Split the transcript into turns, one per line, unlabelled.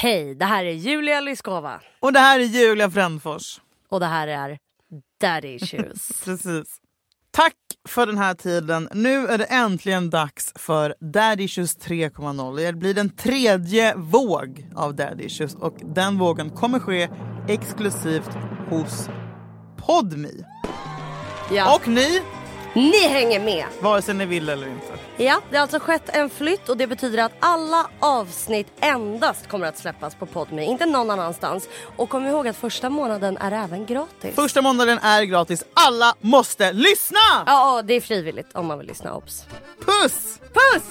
Hej, det här är Julia Lyskova
Och det här är Julia Frändfors.
och det här är Daddy Issues.
Precis. Tack för den här tiden. Nu är det äntligen dags för Daddy Issues 3.0. Det blir den tredje våg av Daddy Issues och den vågen kommer ske exklusivt hos Podmi.
ja.
Och ni,
Ni hänger med!
vare sig ni vill eller inte.
Ja, det har alltså skett en flytt och det betyder att alla avsnitt endast kommer att släppas på Podme, inte någon annanstans. Och kom ihåg att första månaden är även gratis.
Första månaden är gratis. Alla måste lyssna!
Ja, det är frivilligt om man vill lyssna. Obs!
Puss!
Puss!